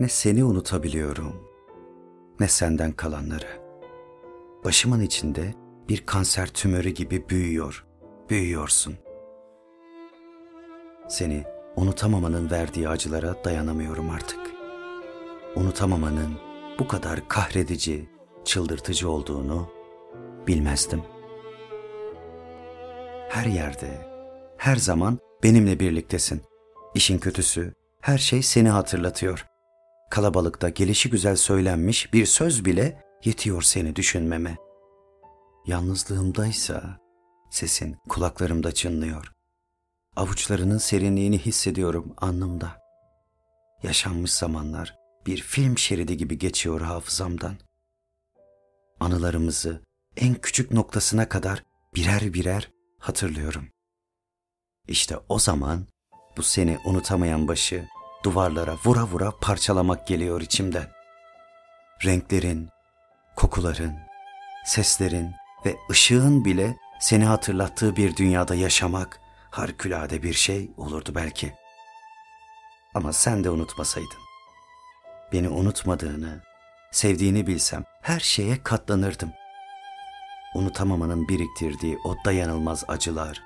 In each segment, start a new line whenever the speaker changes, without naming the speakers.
Ne seni unutabiliyorum, ne senden kalanları. Başımın içinde bir kanser tümörü gibi büyüyor, büyüyorsun. Seni unutamamanın verdiği acılara dayanamıyorum artık. Unutamamanın bu kadar kahredici, çıldırtıcı olduğunu bilmezdim. Her yerde, her zaman benimle birliktesin. İşin kötüsü, her şey seni hatırlatıyor. Kalabalıkta gelişi güzel söylenmiş bir söz bile yetiyor seni düşünmeme. Yalnızlığımdaysa sesin kulaklarımda çınlıyor. Avuçlarının serinliğini hissediyorum alnımda. Yaşanmış zamanlar bir film şeridi gibi geçiyor hafızamdan. Anılarımızı en küçük noktasına kadar birer birer hatırlıyorum. İşte o zaman bu seni unutamayan başı duvarlara vura vura parçalamak geliyor içimden. Renklerin, kokuların, seslerin ve ışığın bile seni hatırlattığı bir dünyada yaşamak harikulade bir şey olurdu belki. Ama sen de unutmasaydın. Beni unutmadığını, sevdiğini bilsem her şeye katlanırdım. Unutamamanın biriktirdiği o dayanılmaz acılar,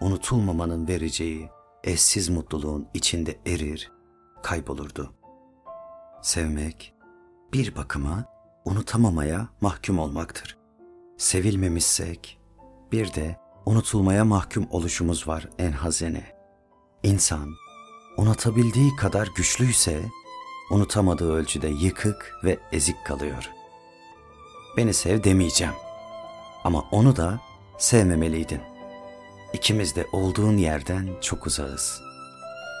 unutulmamanın vereceği eşsiz mutluluğun içinde erir, kaybolurdu. Sevmek bir bakıma unutamamaya mahkum olmaktır. Sevilmemişsek bir de unutulmaya mahkum oluşumuz var en hazine. İnsan unutabildiği kadar güçlüyse unutamadığı ölçüde yıkık ve ezik kalıyor. Beni sev demeyeceğim ama onu da sevmemeliydin. İkimiz de olduğun yerden çok uzağız.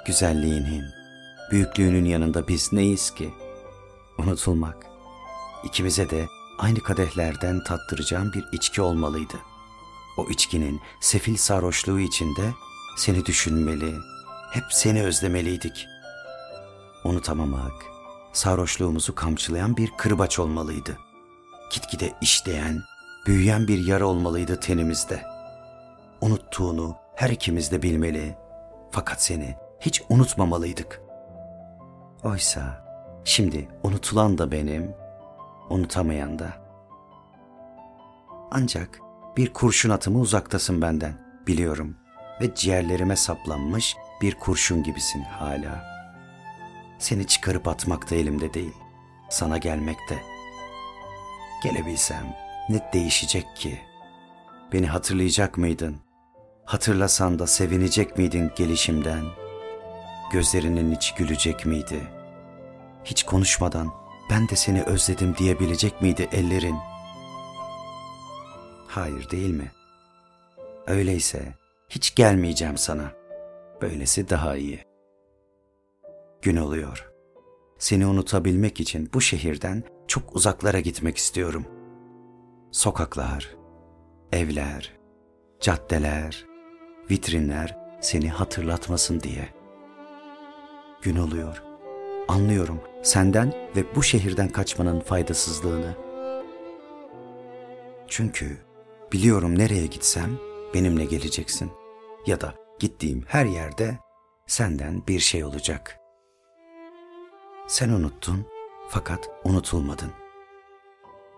Güzelliğinin, büyüklüğünün yanında biz neyiz ki? Unutulmak. İkimize de aynı kadehlerden tattıracağım bir içki olmalıydı. O içkinin sefil sarhoşluğu içinde seni düşünmeli, hep seni özlemeliydik. Unutamamak, sarhoşluğumuzu kamçılayan bir kırbaç olmalıydı. Gitgide işleyen, büyüyen bir yara olmalıydı tenimizde. Unuttuğunu her ikimiz de bilmeli. Fakat seni hiç unutmamalıydık. Oysa şimdi unutulan da benim, unutamayan da. Ancak bir kurşun atımı uzaktasın benden, biliyorum. Ve ciğerlerime saplanmış bir kurşun gibisin hala. Seni çıkarıp atmak da elimde değil, sana gelmekte. Gelebilsem ne değişecek ki? Beni hatırlayacak mıydın? Hatırlasan da sevinecek miydin gelişimden? Gözlerinin içi gülecek miydi? Hiç konuşmadan ben de seni özledim diyebilecek miydi ellerin? Hayır değil mi? Öyleyse hiç gelmeyeceğim sana. Böylesi daha iyi. Gün oluyor. Seni unutabilmek için bu şehirden çok uzaklara gitmek istiyorum. Sokaklar, evler, caddeler, vitrinler seni hatırlatmasın diye. Gün oluyor. Anlıyorum senden ve bu şehirden kaçmanın faydasızlığını. Çünkü biliyorum nereye gitsem benimle geleceksin. Ya da gittiğim her yerde senden bir şey olacak. Sen unuttun fakat unutulmadın.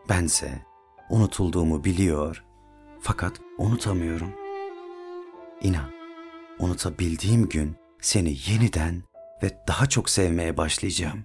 Bense unutulduğumu biliyor fakat unutamıyorum. İnan, unutabildiğim gün seni yeniden ve daha çok sevmeye başlayacağım.